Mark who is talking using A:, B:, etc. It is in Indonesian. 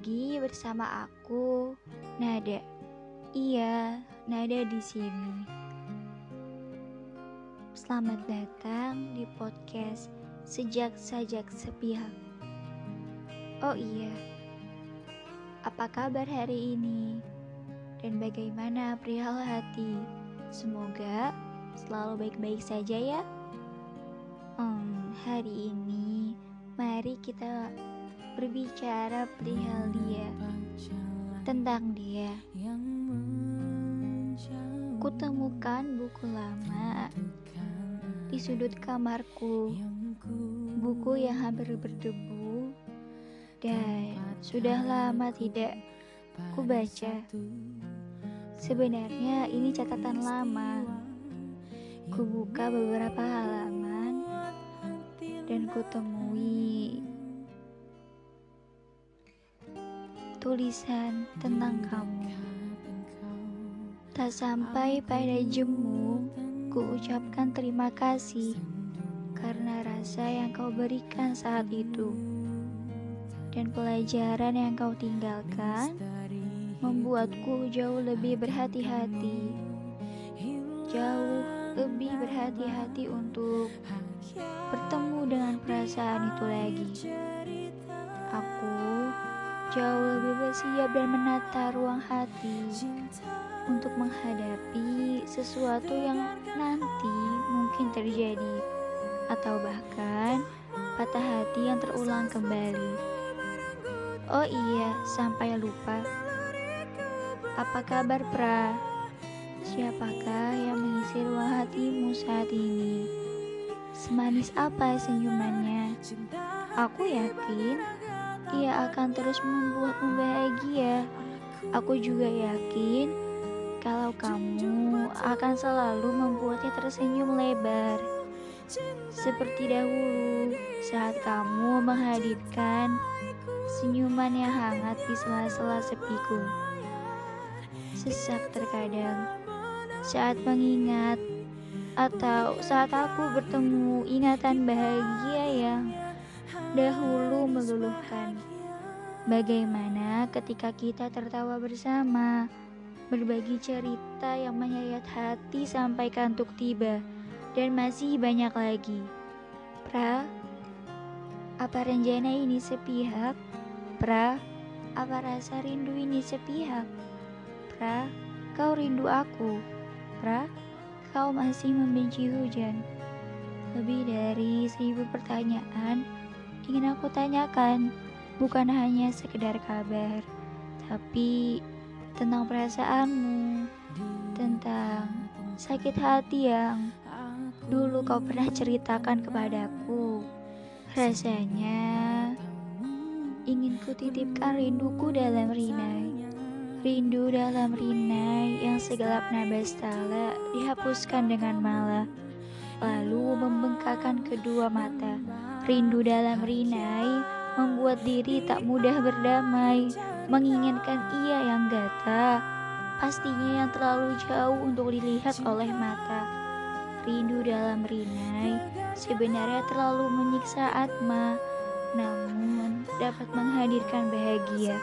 A: lagi bersama aku, Nada. Iya, Nada di sini. Selamat datang di podcast Sejak Sajak Sepihak. Oh iya, apa kabar hari ini? Dan bagaimana perihal hati? Semoga selalu baik-baik saja ya. Hmm, hari ini mari kita berbicara perihal dia, tentang dia. Kutemukan buku lama di sudut kamarku, buku yang hampir berdebu dan sudah lama tidak ku baca. Sebenarnya ini catatan lama. Ku buka beberapa halaman dan kutemui tulisan tentang kamu. Tak sampai pada jemu, ku ucapkan terima kasih karena rasa yang kau berikan saat itu. Dan pelajaran yang kau tinggalkan membuatku jauh lebih berhati-hati. Jauh lebih berhati-hati untuk bertemu dengan perasaan itu lagi. Jauh lebih bersiap dan menata ruang hati untuk menghadapi sesuatu yang nanti mungkin terjadi atau bahkan patah hati yang terulang kembali. Oh iya, sampai lupa. Apa kabar Pra? Siapakah yang mengisi ruang hatimu saat ini? Semanis apa senyumannya? Aku yakin ia akan terus membuatmu bahagia. Aku juga yakin kalau kamu akan selalu membuatnya tersenyum lebar. Seperti dahulu saat kamu menghadirkan senyuman yang hangat di sela-sela sepiku. Sesak terkadang saat mengingat atau saat aku bertemu ingatan bahagia yang dahulu meluluhkan. Bagaimana ketika kita tertawa bersama, berbagi cerita yang menyayat hati sampai kantuk tiba, dan masih banyak lagi. Pra, apa rencana ini sepihak? Pra, apa rasa rindu ini sepihak? Pra, kau rindu aku. Pra, kau masih membenci hujan. Lebih dari seribu pertanyaan ingin aku tanyakan bukan hanya sekedar kabar, tapi tentang perasaanmu, tentang sakit hati yang dulu kau pernah ceritakan kepadaku. Rasanya ingin ku titipkan rinduku dalam rinai. Rindu dalam rinai yang segelap nabastala dihapuskan dengan malah, lalu membengkakkan kedua mata. Rindu dalam rinai membuat diri tak mudah berdamai, menginginkan ia yang gata, pastinya yang terlalu jauh untuk dilihat oleh mata. Rindu dalam rinai sebenarnya terlalu menyiksa atma, namun dapat menghadirkan bahagia.